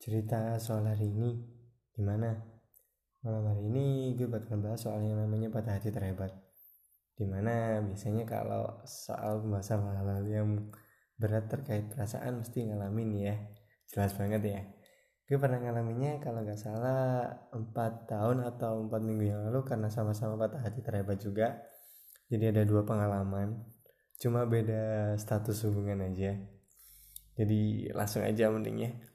cerita soal hari ini gimana? Malam hari ini gue bakal bahas soal yang namanya patah hati terhebat. Di mana biasanya kalau soal pembahasan hal-hal yang berat terkait perasaan mesti ngalamin ya. Jelas banget ya. Gue pernah ngalaminnya kalau nggak salah empat tahun atau empat minggu yang lalu karena sama-sama patah hati terhebat juga. Jadi ada dua pengalaman. Cuma beda status hubungan aja. Jadi langsung aja mendingnya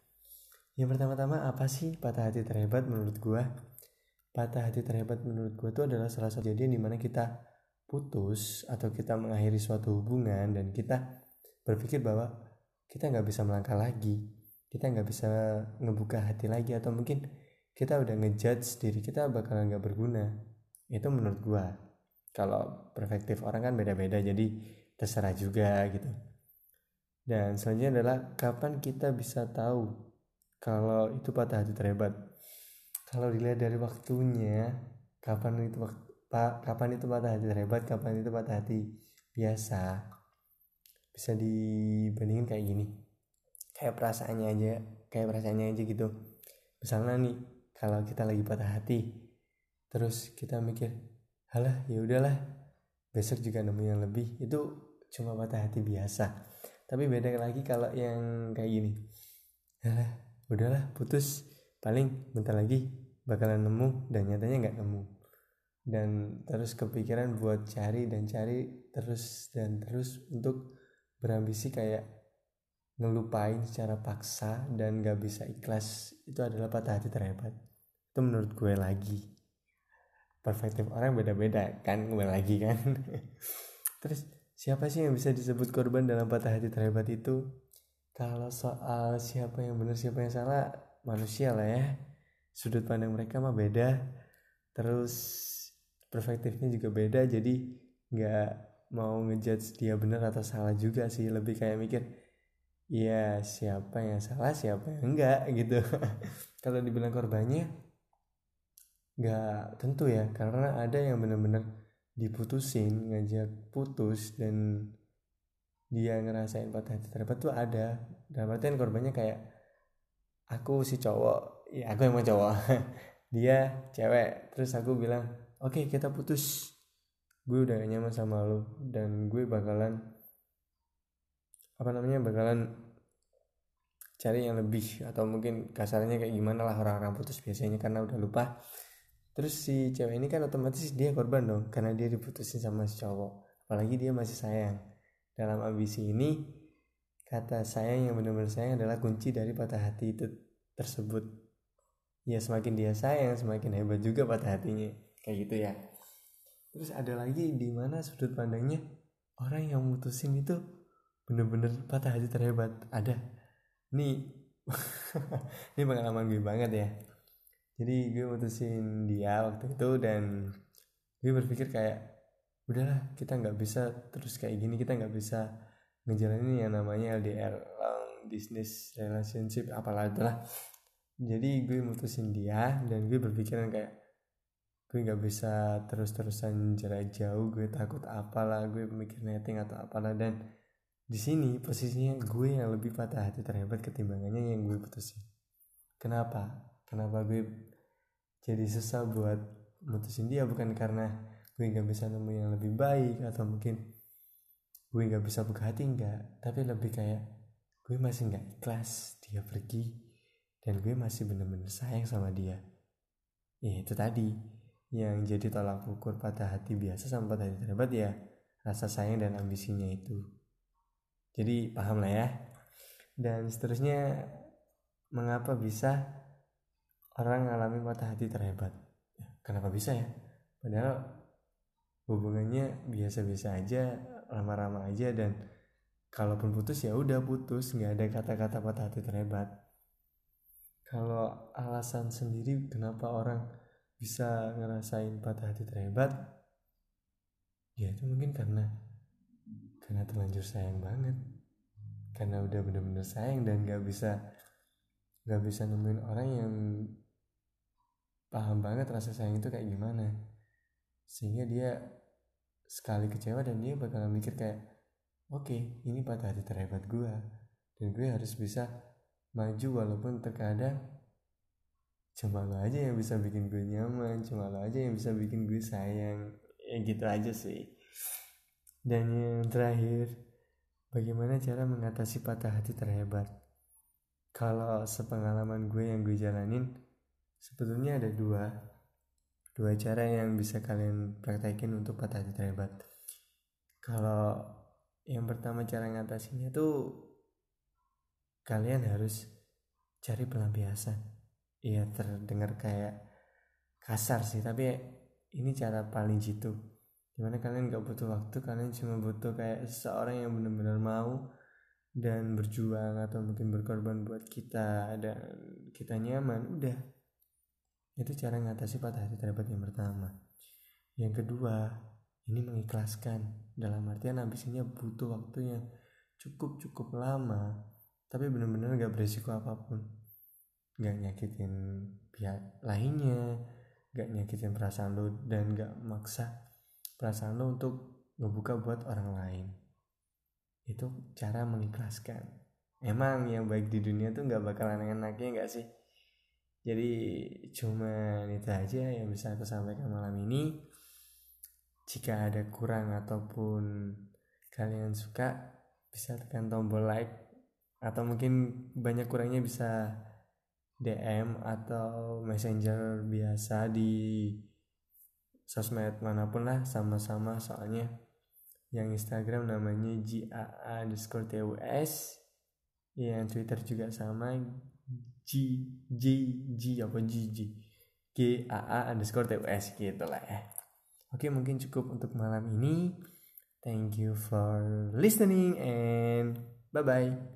yang pertama-tama apa sih patah hati terhebat menurut gua? Patah hati terhebat menurut gua itu adalah salah satu kejadian di mana kita putus atau kita mengakhiri suatu hubungan dan kita berpikir bahwa kita nggak bisa melangkah lagi kita nggak bisa ngebuka hati lagi atau mungkin kita udah ngejudge diri kita bakalan nggak berguna. Itu menurut gua. Kalau perspektif orang kan beda-beda jadi terserah juga gitu. Dan selanjutnya adalah kapan kita bisa tahu kalau itu patah hati terhebat. Kalau dilihat dari waktunya kapan itu pak kapan itu patah hati terhebat kapan itu patah hati biasa bisa dibandingin kayak gini. Kayak perasaannya aja kayak perasaannya aja gitu. Misalnya nih kalau kita lagi patah hati terus kita mikir halah ya udahlah besok juga nemu yang lebih. Itu cuma patah hati biasa. Tapi beda lagi kalau yang kayak gini. Halah udahlah putus. Paling bentar lagi bakalan nemu dan nyatanya nggak nemu. Dan terus kepikiran buat cari dan cari terus dan terus untuk berambisi kayak ngelupain secara paksa dan gak bisa ikhlas. Itu adalah patah hati terhebat. Itu menurut gue lagi. Perspektif orang beda-beda kan gue lagi kan. Terus siapa sih yang bisa disebut korban dalam patah hati terhebat itu kalau soal siapa yang benar siapa yang salah manusia lah ya. Sudut pandang mereka mah beda. Terus perspektifnya juga beda jadi nggak mau ngejudge dia benar atau salah juga sih. Lebih kayak mikir ya siapa yang salah siapa yang enggak gitu. Kalau dibilang korbannya nggak tentu ya. Karena ada yang benar-benar diputusin ngajak putus dan dia ngerasain patah hati terdapat tuh ada. Dalam artian korbannya kayak aku si cowok. Ya aku emang cowok. Dia cewek. Terus aku bilang oke okay, kita putus. Gue udah gak nyaman sama lo dan gue bakalan apa namanya bakalan cari yang lebih atau mungkin kasarnya kayak gimana lah orang-orang putus biasanya karena udah lupa. Terus si cewek ini kan otomatis dia korban dong karena dia diputusin sama si cowok. Apalagi dia masih sayang dalam ambisi ini kata sayang yang benar-benar sayang adalah kunci dari patah hati itu tersebut. Ya semakin dia sayang semakin hebat juga patah hatinya. Kayak gitu ya. Terus ada lagi di mana sudut pandangnya orang yang mutusin itu bener-bener patah hati terhebat. Ada. Nih. Ini pengalaman gue banget ya. Jadi gue mutusin dia waktu itu dan gue berpikir kayak udahlah kita nggak bisa terus kayak gini kita nggak bisa ngejalanin yang namanya LDR long distance relationship apalah itulah jadi gue mutusin dia dan gue berpikiran kayak gue nggak bisa terus-terusan jarak jauh gue takut apalah gue mikir netting atau apalah. Dan di sini posisinya gue yang lebih patah hati terhebat ketimbangannya yang gue putusin. Kenapa? Kenapa gue jadi susah buat mutusin dia? Bukan karena gue nggak bisa nemu yang lebih baik atau mungkin gue nggak bisa buka hati enggak tapi lebih kayak gue masih nggak ikhlas dia pergi dan gue masih bener-bener sayang sama dia. Ya itu tadi yang jadi tolak ukur patah hati biasa sama patah hati terhebat ya rasa sayang dan ambisinya itu. Jadi paham lah ya. Dan seterusnya mengapa bisa orang ngalami patah hati terhebat? Ya, kenapa bisa ya? Padahal hubungannya biasa-biasa aja lama-lama aja dan kalaupun putus ya udah putus nggak ada kata-kata patah hati terhebat. Kalau alasan sendiri kenapa orang bisa ngerasain patah hati terhebat? Ya itu mungkin karena karena terlanjur sayang banget. Karena udah bener-bener sayang dan nggak bisa nggak bisa nemuin orang yang paham banget rasa sayang itu kayak gimana sehingga dia sekali kecewa dan dia bakal mikir kayak oke okay, ini patah hati terhebat gue dan gue harus bisa maju walaupun terkadang cuma lo aja yang bisa bikin gue nyaman cuma lo aja yang bisa bikin gue sayang. Ya gitu aja sih. Dan yang terakhir bagaimana cara mengatasi patah hati terhebat? Kalau sepengalaman gue yang gue jalanin sebetulnya ada dua dua cara yang bisa kalian praktekin untuk patah hati terhebat. Kalau yang pertama cara ngatasinya tuh kalian harus cari pelampiasan. Iya terdengar kayak kasar sih tapi ini cara paling jitu. Di mana kalian gak butuh waktu kalian cuma butuh kayak seseorang yang benar-benar mau dan berjuang atau mungkin berkorban buat kita dan kita nyaman udah itu cara ngatasi patah hati terhebat yang pertama. Yang kedua ini mengikhlaskan. Dalam artian ambisinya butuh waktu yang cukup cukup lama tapi benar-benar gak beresiko apa pun. Gak nyakitin pihak lainnya gak nyakitin perasaan lo dan gak maksa perasaan lo untuk ngebuka buat orang lain. Itu cara mengikhlaskan. Emang yang baik di dunia tuh gak bakalan enak-enaknya gak sih jadi cuma itu aja yang bisa aku sampaikan malam ini. Jika ada kurang ataupun kalian suka bisa tekan tombol like atau mungkin banyak kurangnya bisa DM atau messenger biasa di sosmed mana pun lah sama-sama. Soalnya yang Instagram namanya GAA underscore TUS yang Twitter juga sama G J G apa G G G A A underscore TUS gitu lah ya. Oke mungkin cukup untuk malam ini. Thank you for listening and bye bye